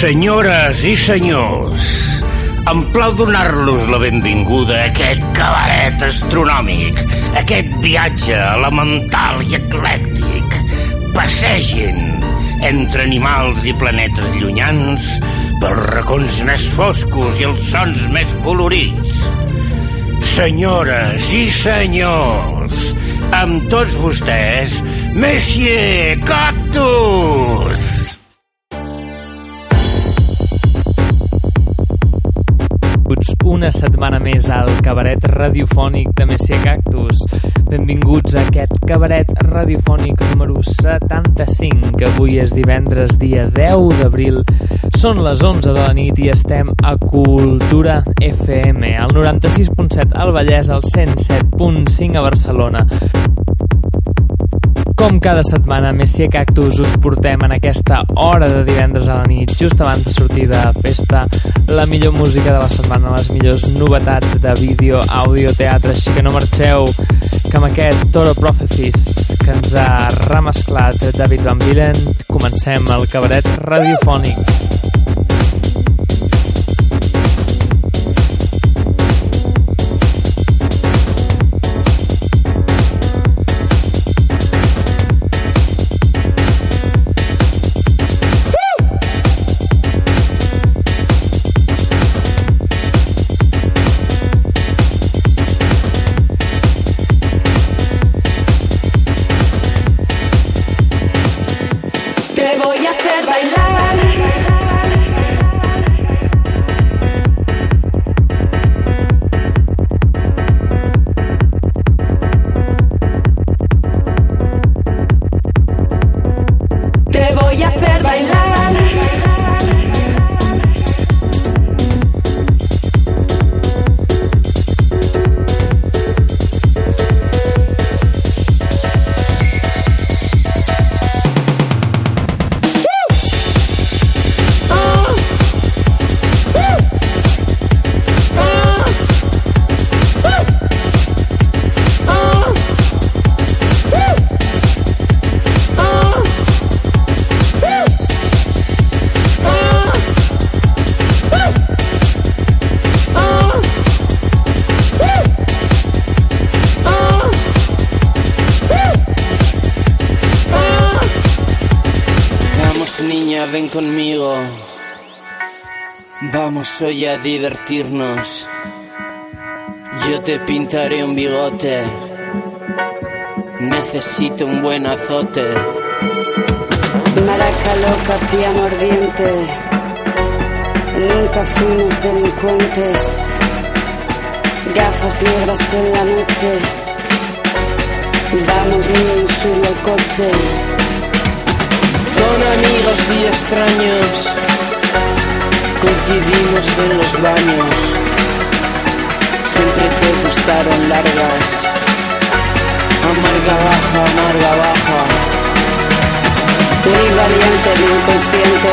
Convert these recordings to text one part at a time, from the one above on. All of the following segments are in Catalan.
Senyores i senyors, em plau donar-los la benvinguda a aquest cabaret astronòmic, aquest viatge elemental i eclèctic. Passegin entre animals i planetes llunyans pels racons més foscos i els sons més colorits. Senyores i senyors, amb tots vostès, Monsieur Cactus! Una setmana més al cabaret radiofònic de Messia Cactus. Benvinguts a aquest cabaret radiofònic número 75, que avui és divendres, dia 10 d'abril. Són les 11 de la nit i estem a Cultura FM, al 96.7 al Vallès, al 107.5 a Barcelona. Com cada setmana, Messia Cactus us portem en aquesta hora de divendres a la nit, just abans de sortir de festa, la millor música de la setmana, les millors novetats de vídeo, àudio, teatre, així que no marxeu, que amb aquest Toro Prophecies que ens ha remesclat David Van Villen, comencem el cabaret radiofònic. Soy a divertirnos. Yo te pintaré un bigote. Necesito un buen azote. Maraca loca, pía mordiente. Nunca fuimos delincuentes. Gafas negras en la noche. Vamos niños, sube al coche. Con amigos y extraños coincidimos en los baños. Siempre te gustaron largas. Amarga baja, amarga baja. Ni valiente ni inconsciente.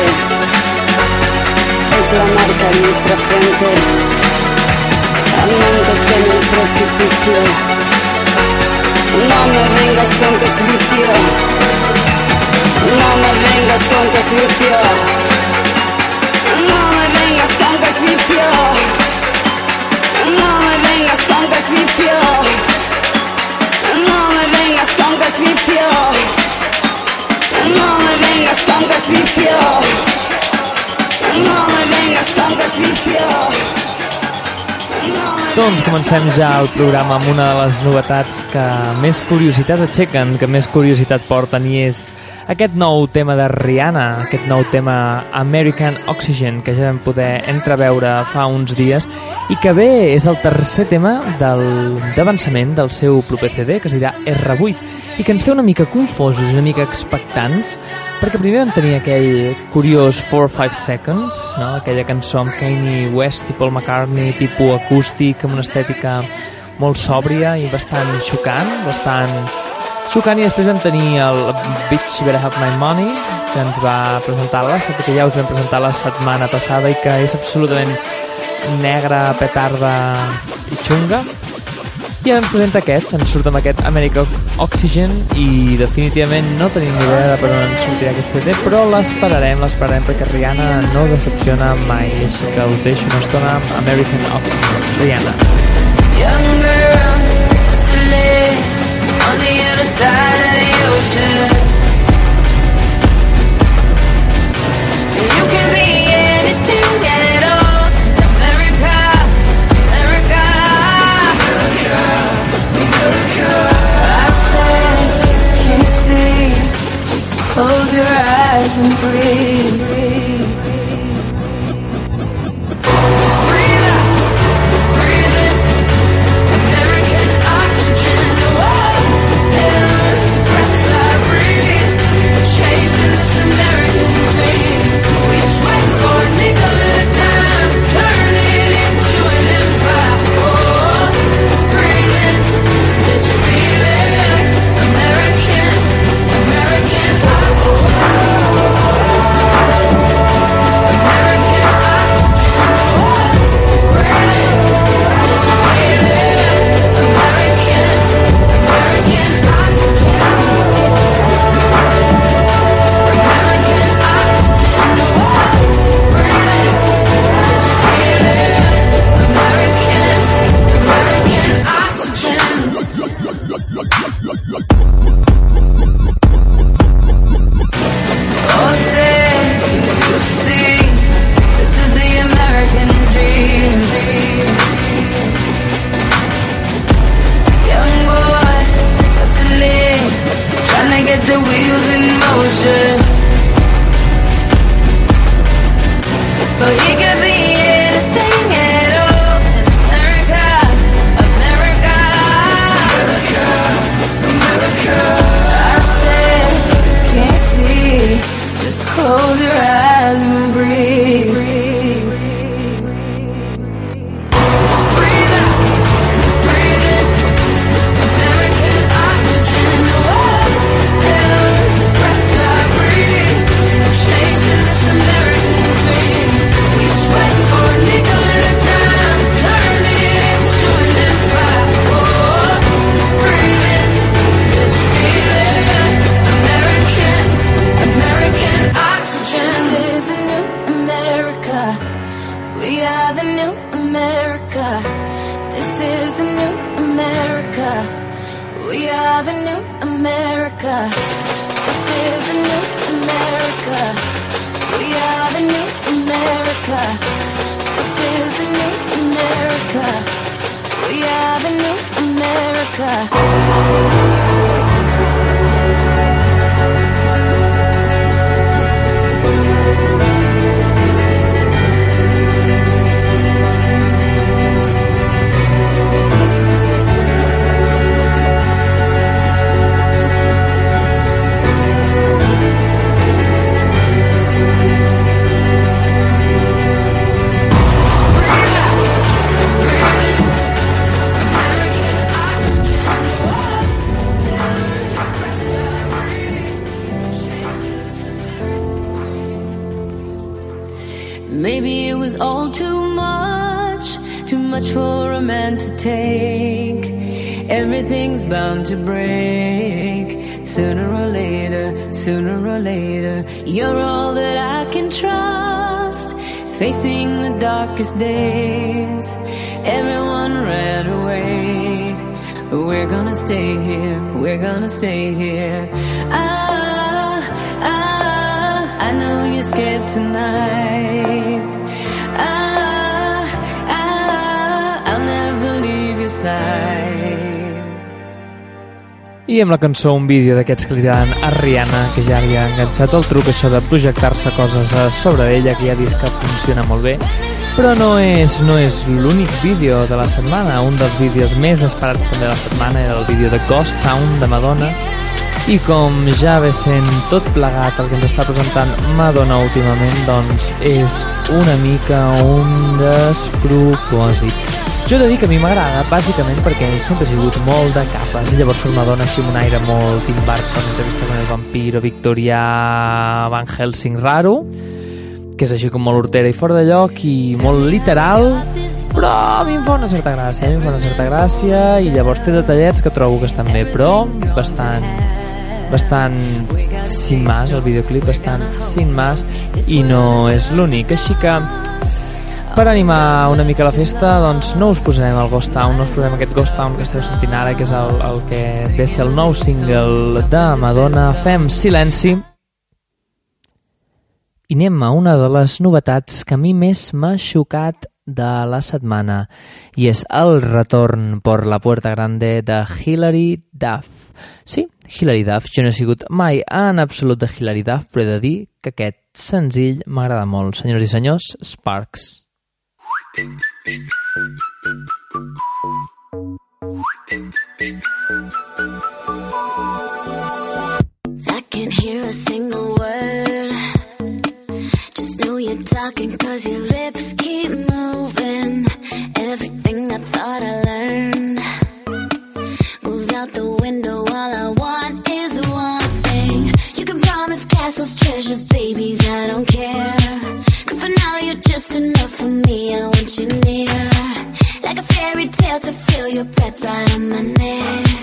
Es la marca en nuestra frente. Amantes en el precipicio. No me vengas con que. No me vengas con que. Doncs comencem ja el programa amb una de les novetats que més curiositat aixequen, que més curiositat porten i és aquest nou tema de Rihanna, aquest nou tema American Oxygen, que ja vam poder entreveure fa uns dies, i que bé és el tercer tema d'avançament del, del seu proper CD, que es dirà R8, i que ens té una mica confosos, una mica expectants, perquè primer vam tenir aquell curiós 4 or 5 Seconds, no? aquella cançó amb Kanye West i Paul McCartney, tipus acústic, amb una estètica molt sòbria i bastant xocant, bastant Sucani, després vam tenir el Bitch Better Have My Money, que ens va presentar la que ja us vam presentar la setmana passada i que és absolutament negra, petarda i xunga. I I ens presenta aquest, ens surt amb aquest American Oxygen i definitivament no tenim ni idea de per on ens sortirà aquest CD, però l'esperarem, l'esperarem perquè Rihanna no decepciona mai, així que us deixo una estona amb American Oxygen. Rihanna. Young the other side of gonna stay here. Ah, ah, I know you're scared tonight. Ah, ah, I'll never leave your side. I amb la cançó un vídeo d'aquests que li dan a Rihanna, que ja li ha enganxat el truc això de projectar-se coses a sobre d'ella, que ja ha vist que funciona molt bé. Però no és, no és l'únic vídeo de la setmana. Un dels vídeos més esperats també de la setmana era el vídeo de Ghost Town de Madonna. I com ja ve sent tot plegat el que ens està presentant Madonna últimament, doncs és una mica un despropòsit. Jo he de dir que a mi m'agrada, bàsicament perquè sempre he sigut molt de capes, i llavors surt Madonna així amb un aire molt Tim Burton, entrevista con el vampiro, victorià, Van Helsing raro, que és així com molt hortera i fora de lloc i molt literal, però a mi em fa una certa gràcia, a mi em fa una certa gràcia i llavors té detallets que trobo que estan bé, però bastant bastant sin más, el videoclip bastant sin más i no és l'únic, així que per animar una mica la festa doncs no us posarem el Ghost Town no us posarem aquest Ghost Town que esteu sentint ara que és el, el que ve ser el nou single de Madonna Fem Silenci i anem a una de les novetats que a mi més m'ha xocat de la setmana i és el retorn per la Puerta Grande de Hilary Duff. Sí, Hilary Duff. Jo no he sigut mai en absolut de Hilary Duff, però he de dir que aquest senzill m'agrada molt. Senyors i senyors, Sparks. I you're talking cause your lips keep moving. Everything I thought I learned goes out the window. All I want is one thing. You can promise castles, treasures, babies, I don't care. Cause for now you're just enough for me. I want you near. Like a fairy tale to feel your breath right on my neck.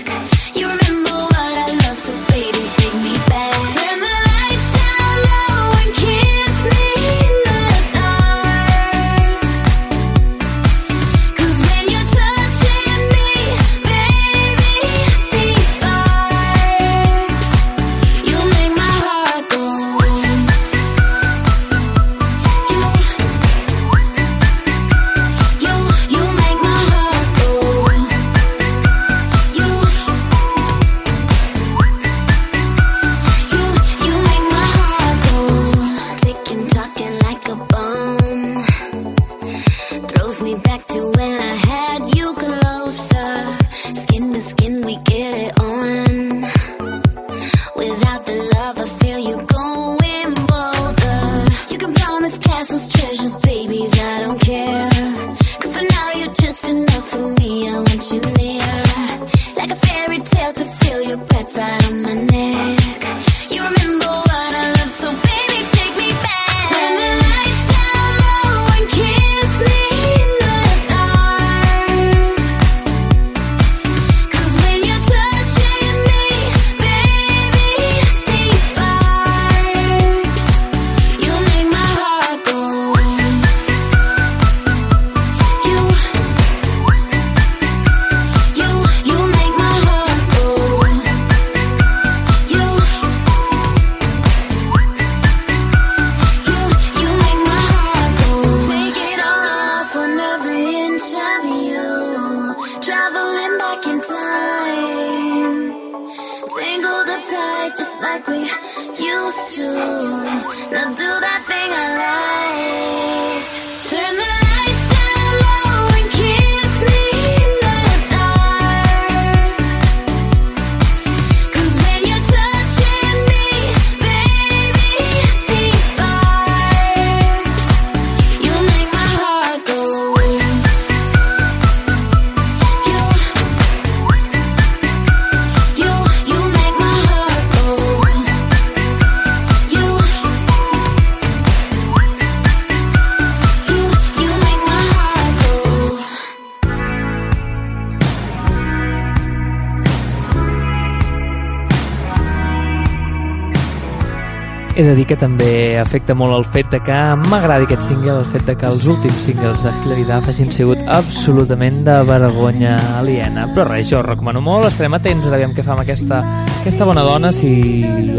He de dir que també afecta molt el fet de que m'agradi aquest single, el fet de que els últims singles de Hilary Duff hagin sigut absolutament de vergonya aliena. Però res, jo recomano molt, estarem atents a veure què fa amb aquesta, aquesta bona dona, si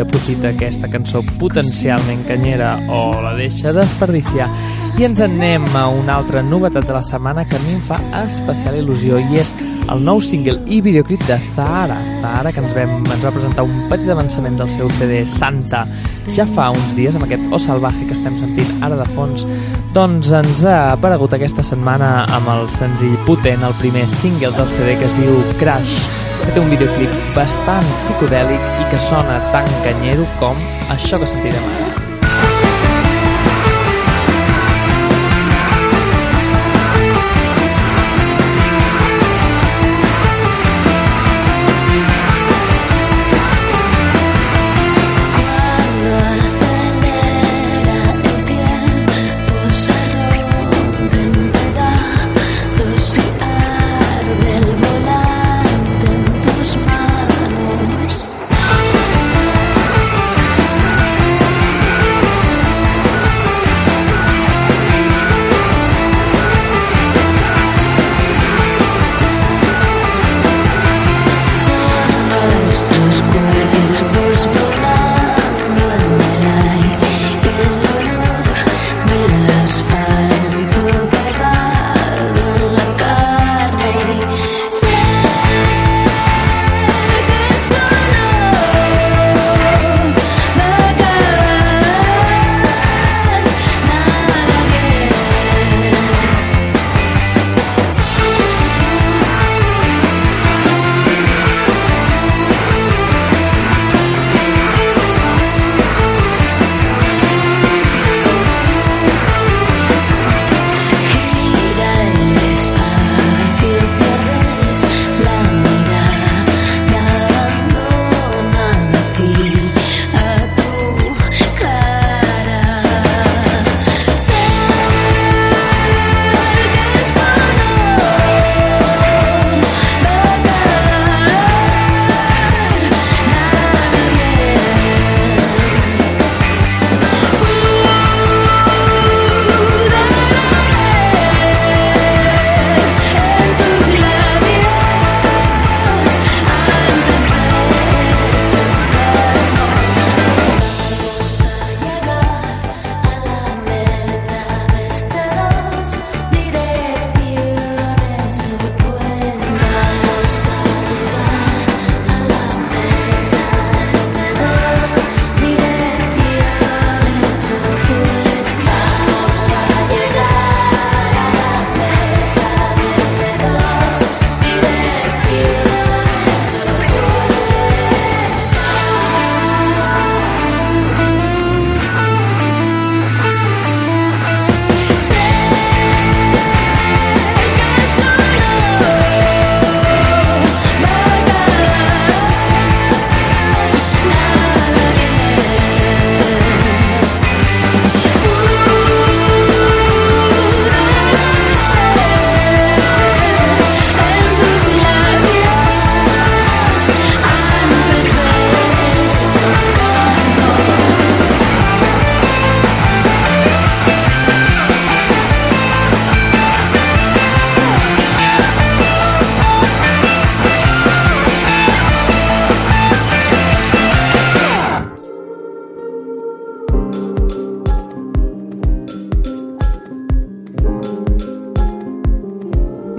aprofita aquesta cançó potencialment canyera o la deixa desperdiciar. I ens en anem a una altra novetat de la setmana que a mi em fa especial il·lusió i és el nou single i videoclip de Zahara. Zahara, que ens, vam, ens va presentar un petit avançament del seu CD Santa ja fa uns dies, amb aquest O Salvaje que estem sentint ara de fons, doncs ens ha aparegut aquesta setmana amb el senzill potent, el primer single del CD que es diu Crash, que té un videoclip bastant psicodèlic i que sona tan canyero com això que sentirem ara.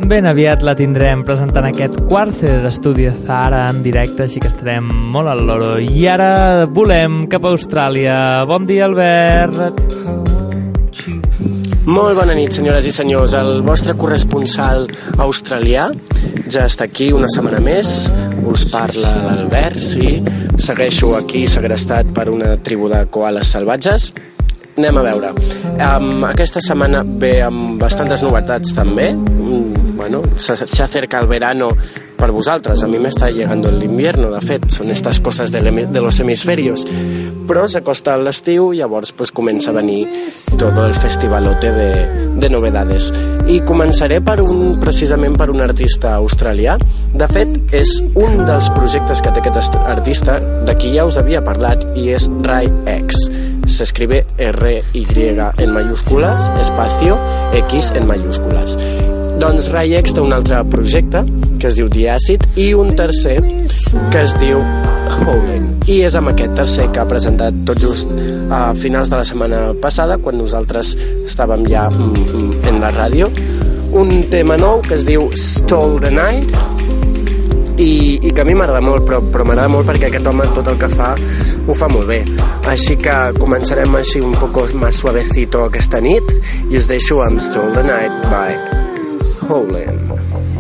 Ben aviat la tindrem presentant aquest quart CD d'estudi de Zahara en directe, així que estarem molt al loro. I ara volem cap a Austràlia. Bon dia, Albert. Molt bona nit, senyores i senyors. El vostre corresponsal australià ja està aquí una setmana més. Us parla l'Albert, sí. Segueixo aquí segrestat per una tribu de koalas salvatges. Anem a veure. Um, aquesta setmana ve amb bastantes novetats també. Bueno, se, se acerca el verano per vosaltres. A mi me está llegando el invierno, de fet. Són estas coses de, de los hemisferios. Però s'acosta l'estiu, llavors pues, comença a venir tot el festivalote de, de novedades. I començaré per un, precisament per un artista australià. De fet, és un dels projectes que té aquest est- artista, de qui ja us havia parlat, i és Rai X. S'escribe R-Y en mayúscules, espacio, X en mayúscules. Doncs Rai X té un altre projecte que es diu Acid i un tercer que es diu Howling. I és amb aquest tercer que ha presentat tot just a finals de la setmana passada, quan nosaltres estàvem ja mm, mm, en la ràdio, un tema nou que es diu Stole the Night i, i que a mi m'agrada molt, però, però m'agrada molt perquè aquest home tot el que fa ho fa molt bé. Així que començarem així un poc més suavecito aquesta nit i us deixo amb Stole the Night by Holland.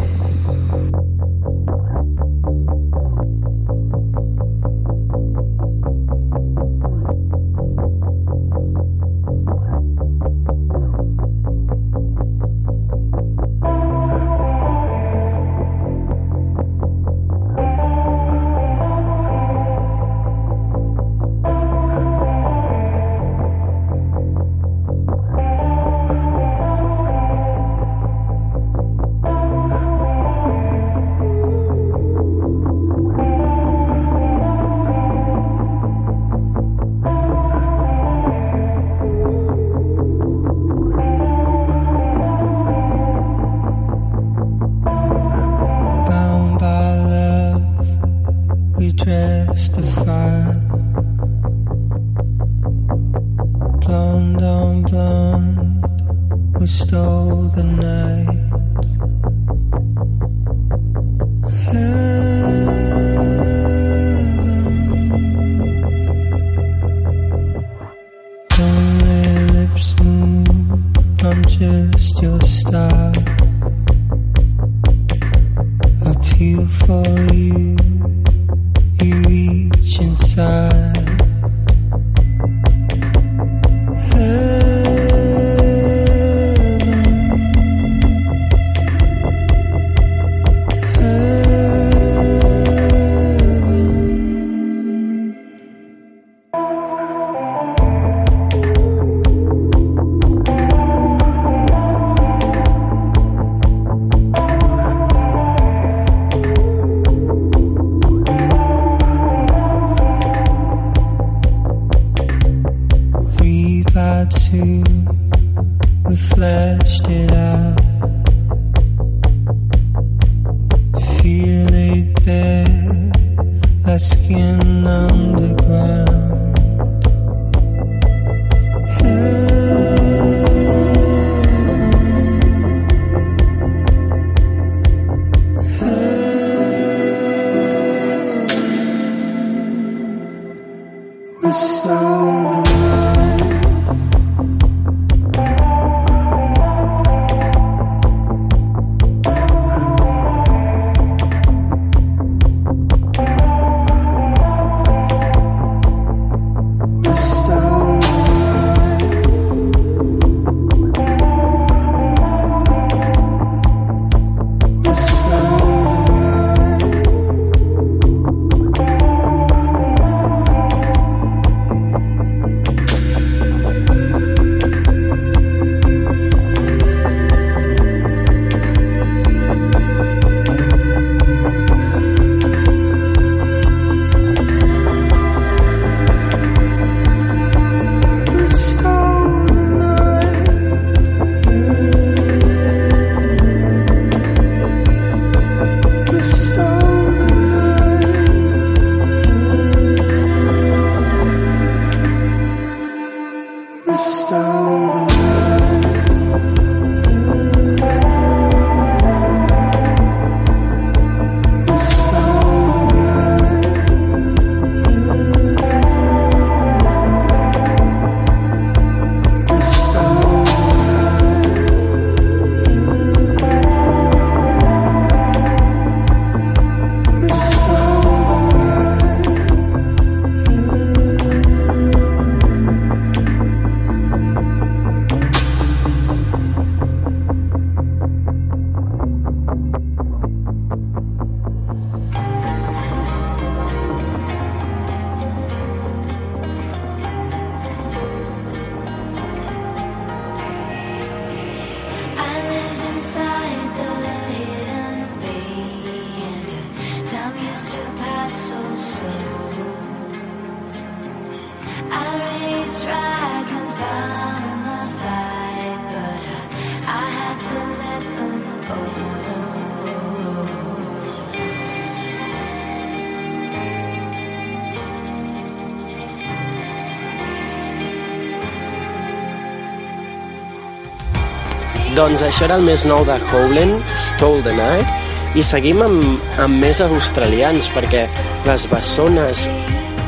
Doncs això era el més nou de Howland, Stole the Night, i seguim amb, amb més australians, perquè les bessones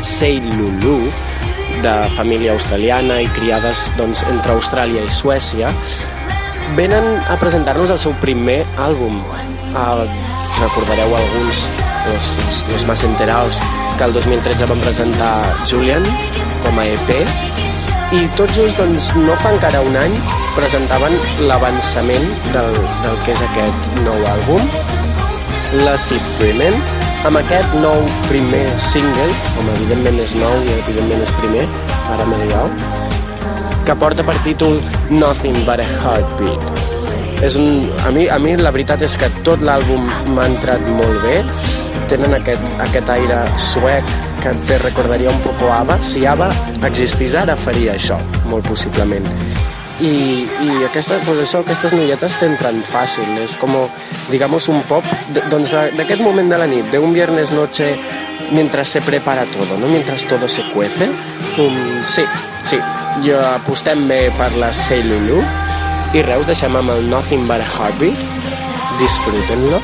Sei Lulu, de família australiana i criades doncs, entre Austràlia i Suècia, venen a presentar-nos el seu primer àlbum. El, recordareu alguns, els, els, els més enterals, que el 2013 van presentar Julian com a EP, i tot just doncs, no fa encara un any presentaven l'avançament del, del que és aquest nou àlbum La Suprement amb aquest nou primer single com evidentment és nou i evidentment és primer ara me dieu que porta per títol Nothing But a Heartbeat és un, a, mi, a mi la veritat és que tot l'àlbum m'ha entrat molt bé tenen aquest, aquest aire suec que te recordaria un poco ABBA. Si ABBA existís ara faria això, molt possiblement. I, i aquesta, pues això, aquestes noietes t'entren fàcil, és com, digamos, un pop doncs d'aquest moment de la nit, de un viernes noche mientras se prepara todo, ¿no? mientras todo se cuece. Um, sí, sí, jo apostem bé per la Say Lulu i Reus deixem amb el Nothing But a Heartbeat. Disfruten-lo.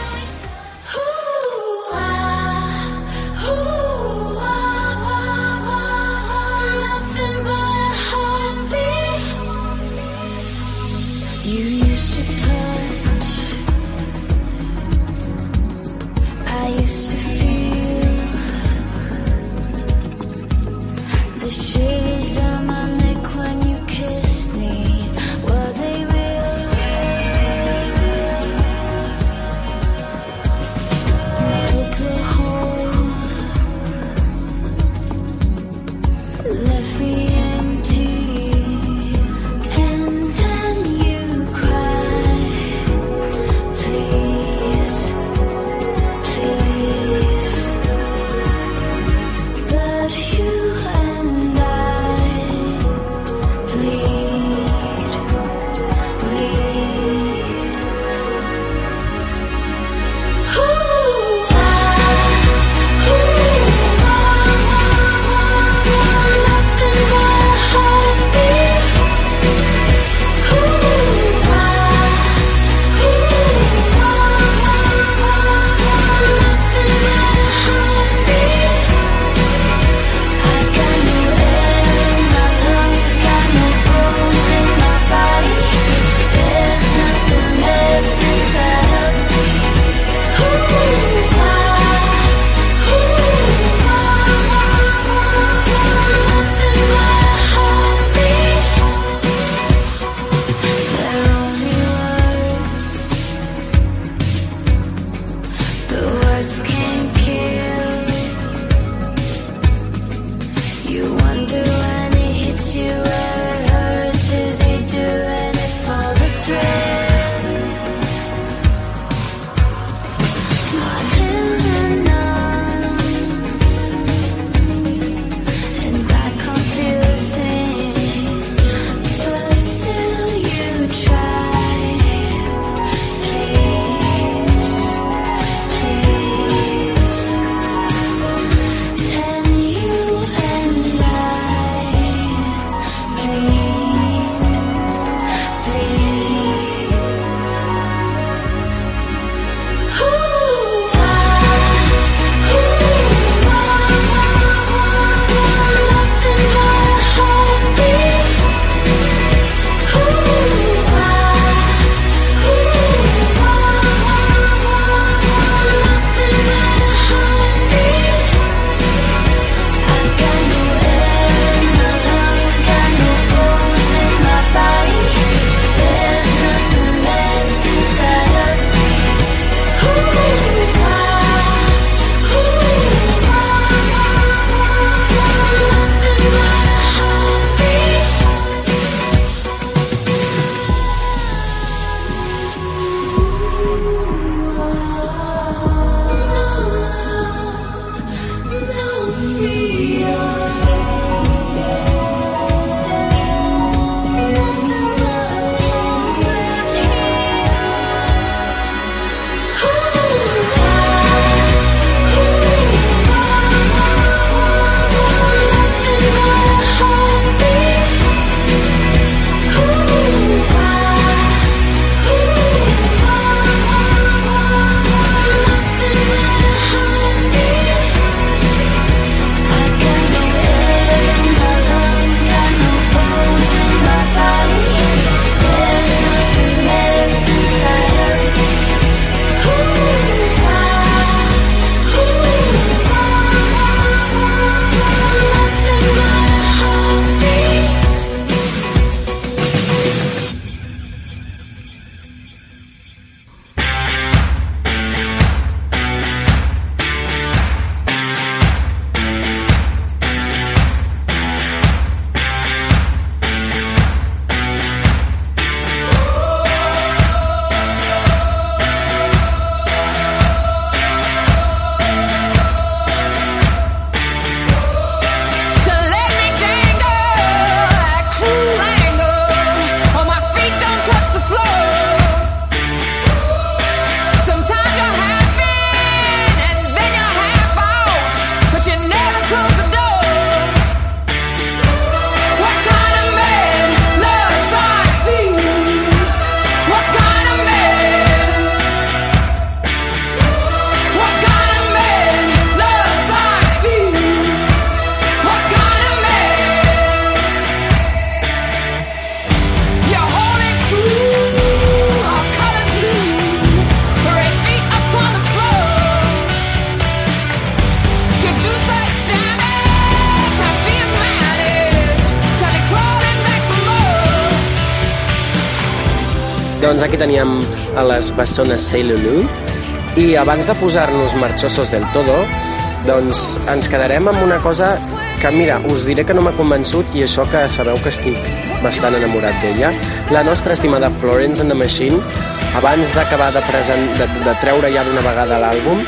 Aquí teníem a les bessones Sailor Lou i abans de posar-nos marchosos del todo, doncs ens quedarem amb una cosa que, mira, us diré que no m'ha convençut i això que sabeu que estic bastant enamorat d'ella. La nostra estimada Florence and the Machine, abans d'acabar de, present, de, de treure ja d'una vegada l'àlbum,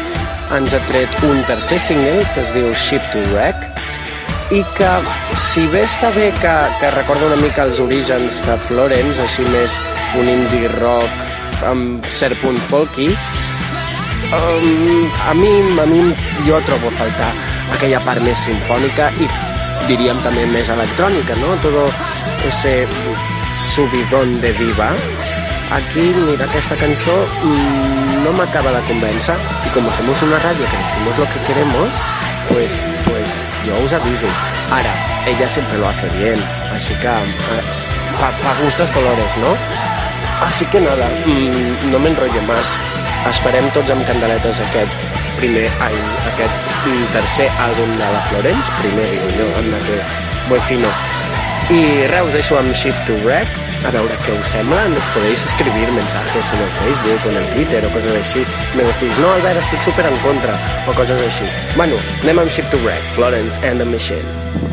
ens ha tret un tercer single que es diu Ship to Wreck i que, si bé està bé que, que recorda una mica els orígens de Florence, així més un indie rock amb cert punt folky, um, a mi, a mi jo trobo a faltar aquella part més sinfònica i diríem també més electrònica, ¿no? Todo ese subidón de diva. Aquí, mira, aquesta cançó mmm, no m'acaba de convèncer y como somos una radio que decimos lo que queremos, pues, pues yo os aviso. Ahora, ella siempre lo hace bien, así que eh, pa, pa gustos colores, ¿no? Así que nada, mmm, no m'enrotllo més. Esperem tots amb candeletes aquest primer, ai, aquest mm, tercer àlbum de la Florence, primer, digo jo, anda que voy fino. Y res, us deixo amb Ship to Wreck, a veure què us sembla, nos podéis escribir mensajes en el Facebook o en el Twitter o coses així. Me decís, no, Albert, estic super en contra, o coses així. Bueno, anem amb Ship to Wreck, Florence and the Machine.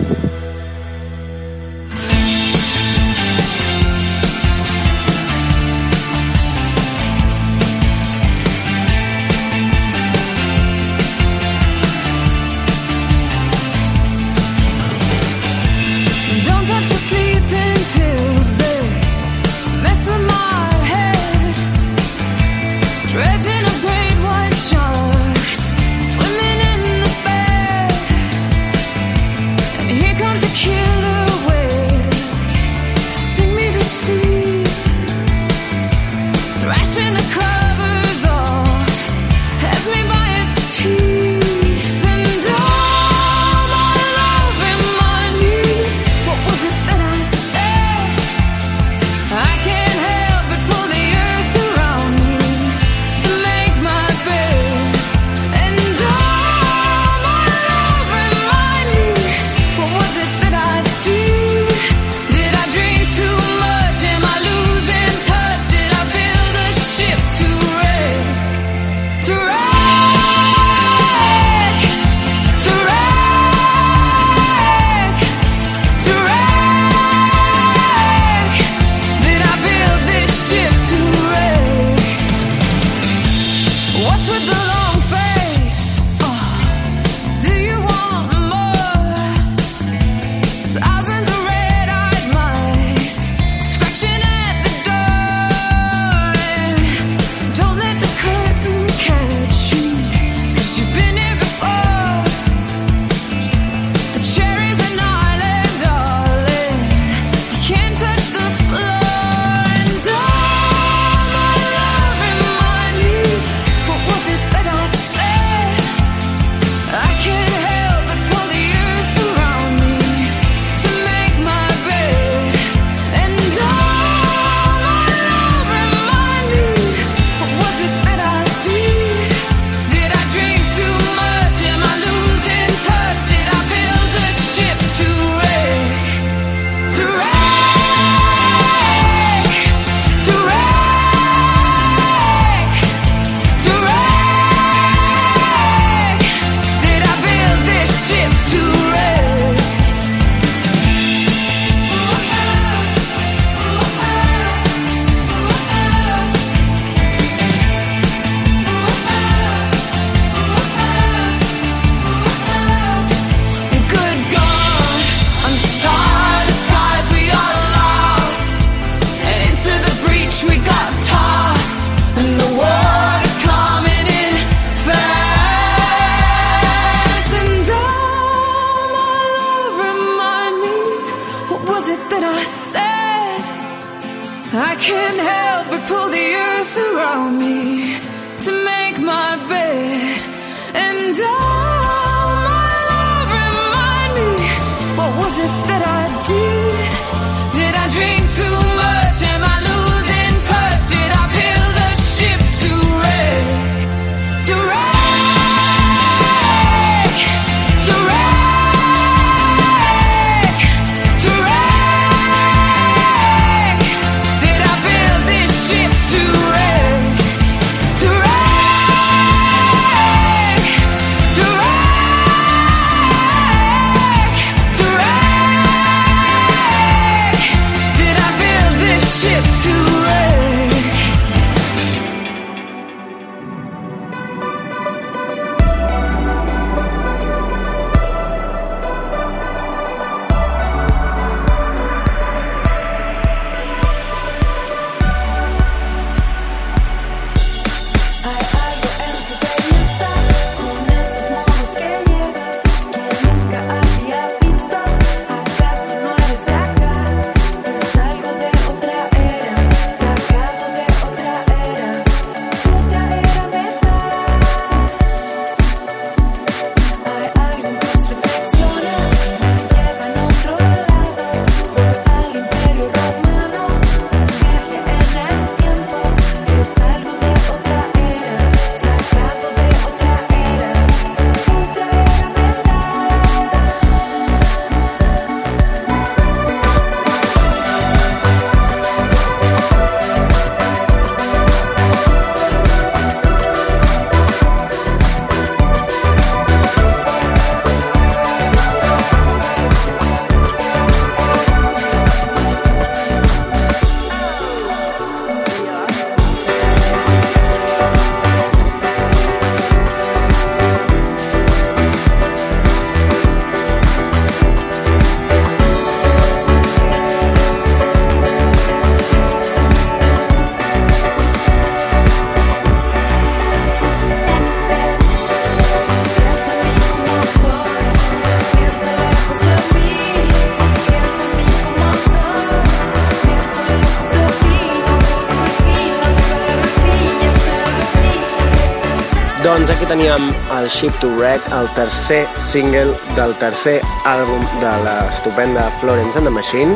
El Ship to Wreck, el tercer single del tercer àlbum de l'estupenda Florence and the Machine.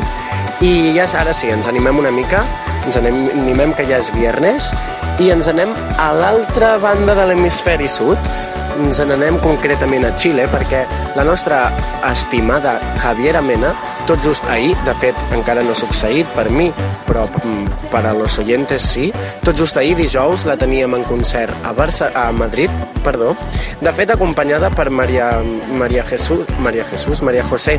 I ja ara sí, ens animem una mica, ens anem, animem que ja és viernes, i ens anem a l'altra banda de l'hemisferi sud, ens n'anem concretament a Xile perquè la nostra estimada Javiera Mena, tot just ahir, de fet encara no ha succeït per mi, però mm, per a los oyentes sí, tot just ahir dijous la teníem en concert a, Barça, a Madrid, perdó, de fet acompanyada per Maria, Maria Jesús, Maria Jesús, Maria José,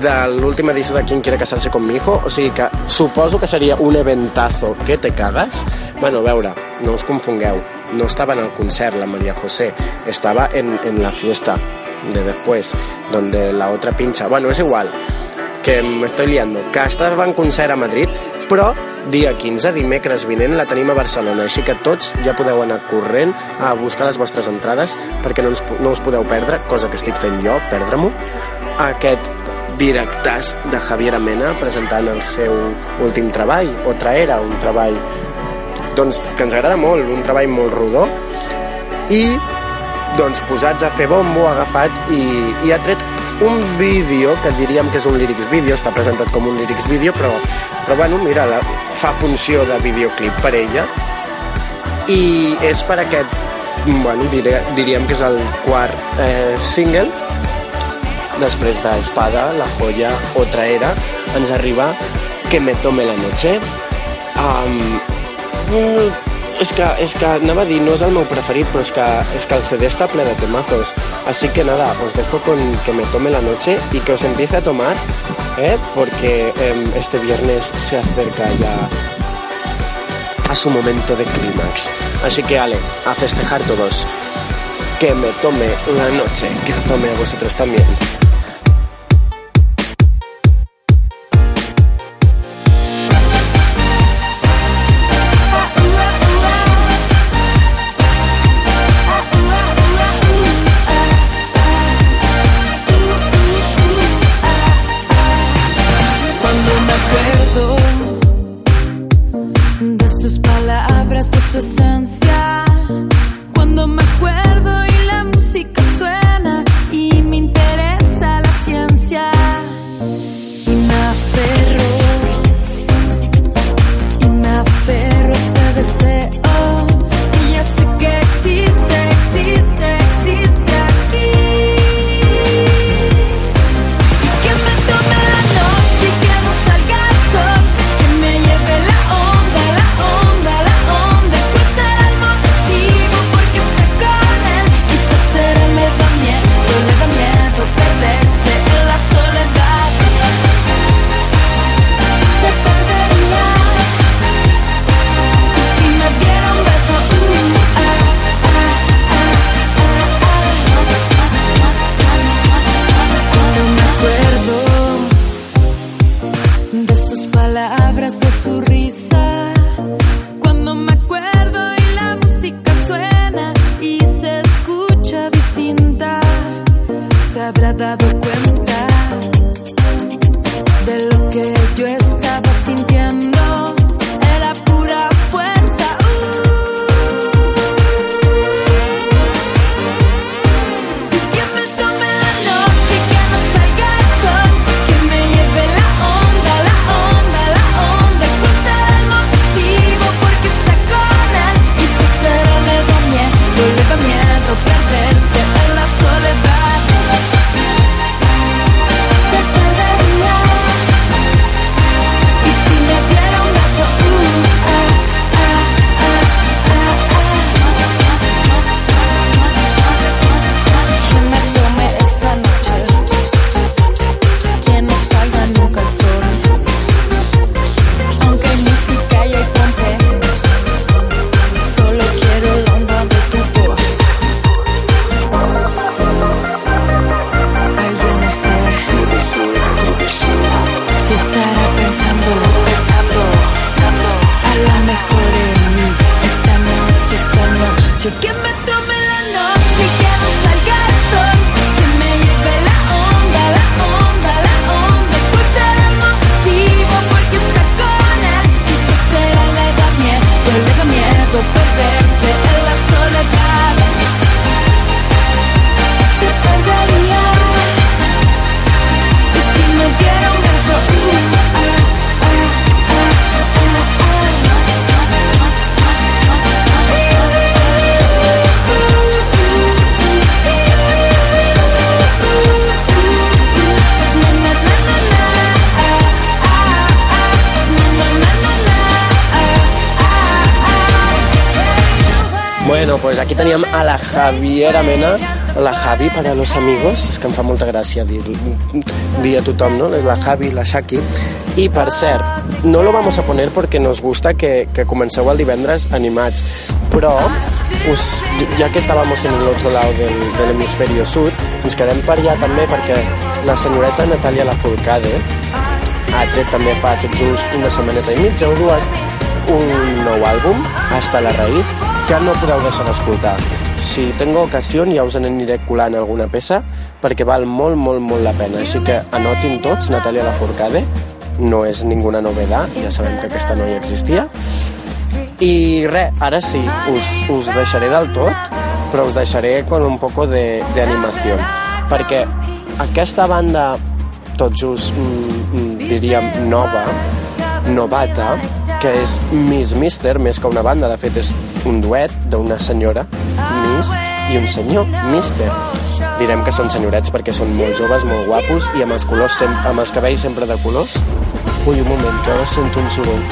de l'última edició de Quien quiere casarse con mi hijo, o sigui que suposo que seria un eventazo. Que te cagas. Bueno, a veure, no us confongueu, no estaba en el concert la María José, estaba en, en la fiesta de después, donde la otra pincha. Bueno, es igual, que me estoy liando, que estava en concert a Madrid, però dia 15, dimecres vinent, la tenim a Barcelona, així que tots ja podeu anar corrent a buscar les vostres entrades perquè no, ens, no us podeu perdre, cosa que estic fent jo, perdre-m'ho, aquest directàs de Javier Mena presentant el seu últim treball, o Traera, un treball doncs, que ens agrada molt, un treball molt rodó. I doncs posats a fer bombo, agafat i, i ha tret un vídeo que diríem que és un lyrics vídeo, està presentat com un lyrics vídeo, però, però bueno, mira, la, fa funció de videoclip per ella i és per aquest bueno, diré, diríem que és el quart eh, single després de Espada, La Joya, Otra Era, ens arriba Que me tome la noche. Um, és que, és que anava a no és el meu preferit, però és que, és que el CD està ple de temazos. Así que nada, os dejo con que me tome la noche y que os empiece a tomar, ¿eh? porque eh, este viernes se acerca ya a su momento de clímax. Así que, Ale, a festejar todos. Que me tome la noche, que os tome a vosotros también. Para los amigos, és que em fa molta gràcia dir, dir a tothom, ¿no? La Javi, la Shaki. I per cert, no lo vamos a poner porque nos gusta que, que comenceu el divendres animats, però us, ja que estàvamos en el otro lado del, del hemisferio sud, ens quedem per allà també perquè la senyoreta Natàlia Lafourcade ha tret també fa tot just una setmaneta i mitja o dues un nou àlbum, Hasta la Raíz, que no podeu deixar d'escoltar. Si tengo ocasió ja us n'aniré colant alguna peça perquè val molt, molt, molt la pena. Així que anotin tots, Natàlia Lafourcade, no és ninguna novedat, ja sabem que aquesta noia existia. I res, ara sí, us, us deixaré del tot, però us deixaré con un poco de, de animació. Perquè aquesta banda, tot just, mm, mm, diríem, nova, novata, que és Miss Mister, més que una banda, de fet és un duet d'una senyora, Miss, i un senyor, Mister. Direm que són senyorets perquè són molt joves, molt guapos i amb els, colors sem amb els cabells sempre de colors. Ui, un moment, que ara sento un soroll.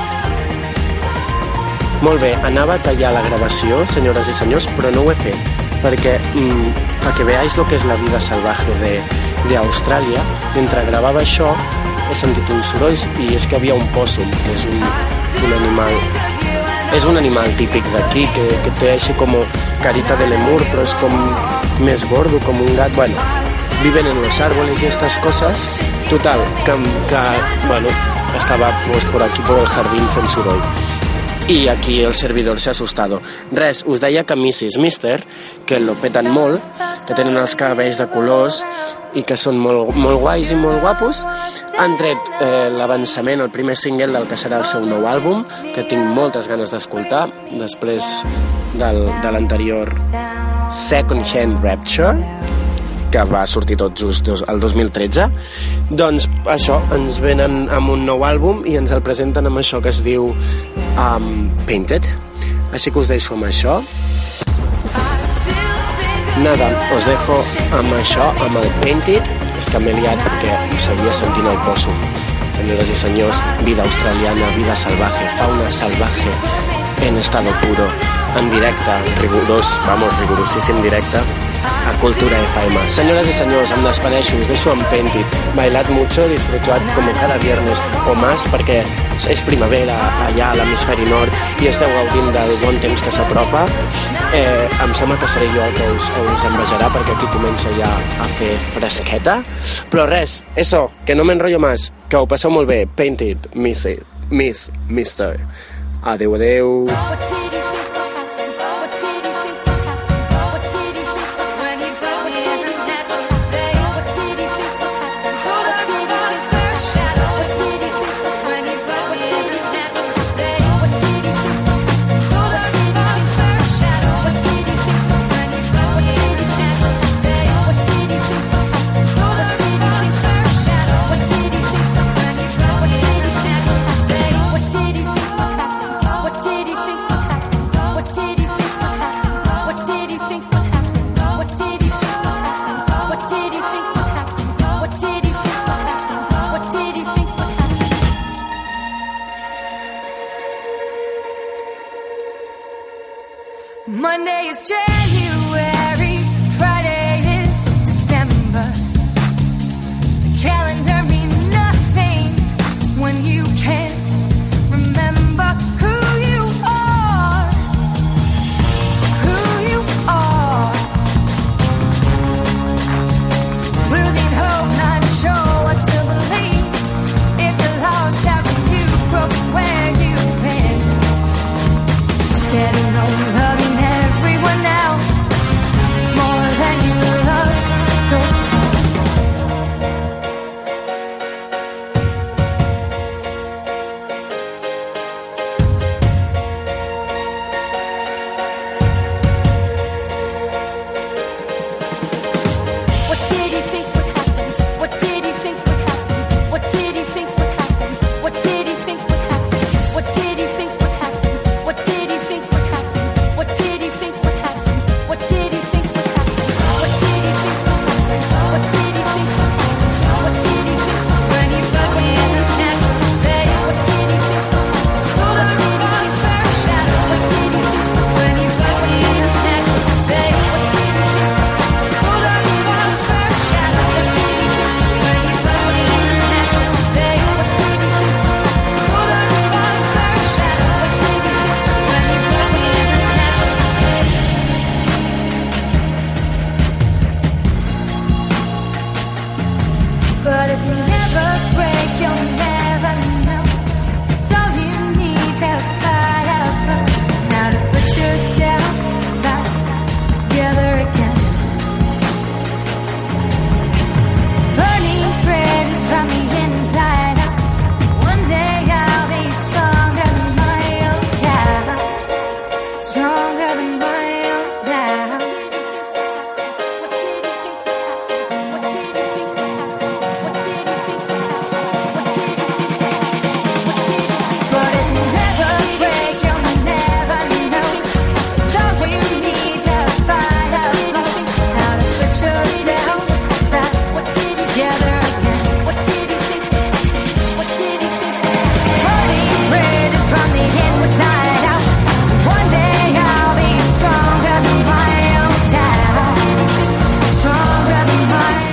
Molt bé, anava a tallar la gravació, senyores i senyors, però no ho he fet, perquè mm, a que veáis lo que és la vida salvaje de, de Austràlia, mentre gravava això, he sentit uns sorolls i és que havia un pòssum, que és un, un animal és un animal típic d'aquí que, que té així com carita de lemur però és com més gordo com un gat bueno, viven en los árboles y estas cosas. Total, que, bueno, estava pues, por aquí por el jardín fent i aquí el servidor s'ha assustado. Res, us deia que Mrs. Mister, que lo peten molt, que tenen els cabells de colors i que són molt, molt guais i molt guapos, han tret eh, l'avançament, el primer single del que serà el seu nou àlbum, que tinc moltes ganes d'escoltar, després del, de l'anterior Second Hand Rapture, que va sortir tot just dos- el 2013 doncs això, ens venen amb un nou àlbum i ens el presenten amb això que es diu um, Painted. Així que us deixo amb això. Nada, us dejo amb això, amb el Painted. És que m'he liat perquè seguia sentint el poso. Senyores i senyors, vida australiana, vida salvaje, fauna salvaje en estado puro, en directe, rigorós, vamos, rigorosíssim directe, a Cultura FM. Senyores i senyors, em despedeixo, us deixo en Pentit. Bailat mucho, disfrutat como cada viernes o más, perquè és primavera allà a l'hemisferi nord i esteu gaudint del bon temps que s'apropa. Eh, em sembla que seré jo el que us, us envejarà perquè aquí comença ja a fer fresqueta. Però res, eso, que no m'enrotllo més, que ho passeu molt bé. Painted, Miss, Miss, Mister. Adeu, adeu. Monday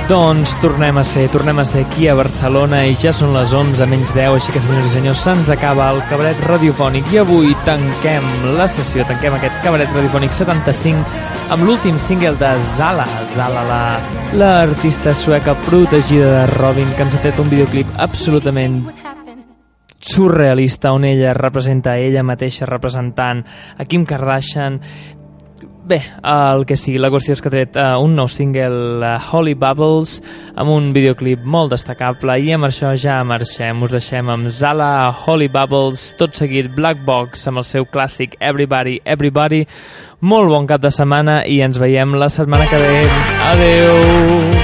Doncs tornem a ser, tornem a ser aquí a Barcelona i ja són les 11 menys 10, així que senyors i senyors, se'ns acaba el cabaret radiofònic i avui tanquem la sessió, tanquem aquest cabaret radiofònic 75 amb l'últim single de Zala, Zala, la l'artista sueca protegida de Robin, que ens ha tret un videoclip absolutament surrealista on ella representa ella mateixa representant a Kim Kardashian Bé, el que sí, la qüestió és que ha tret uh, un nou single, uh, Holy Bubbles, amb un videoclip molt destacable i amb això ja marxem. Us deixem amb Zala, Holy Bubbles, tot seguit Black Box amb el seu clàssic Everybody, Everybody. Molt bon cap de setmana i ens veiem la setmana que ve. Adeu!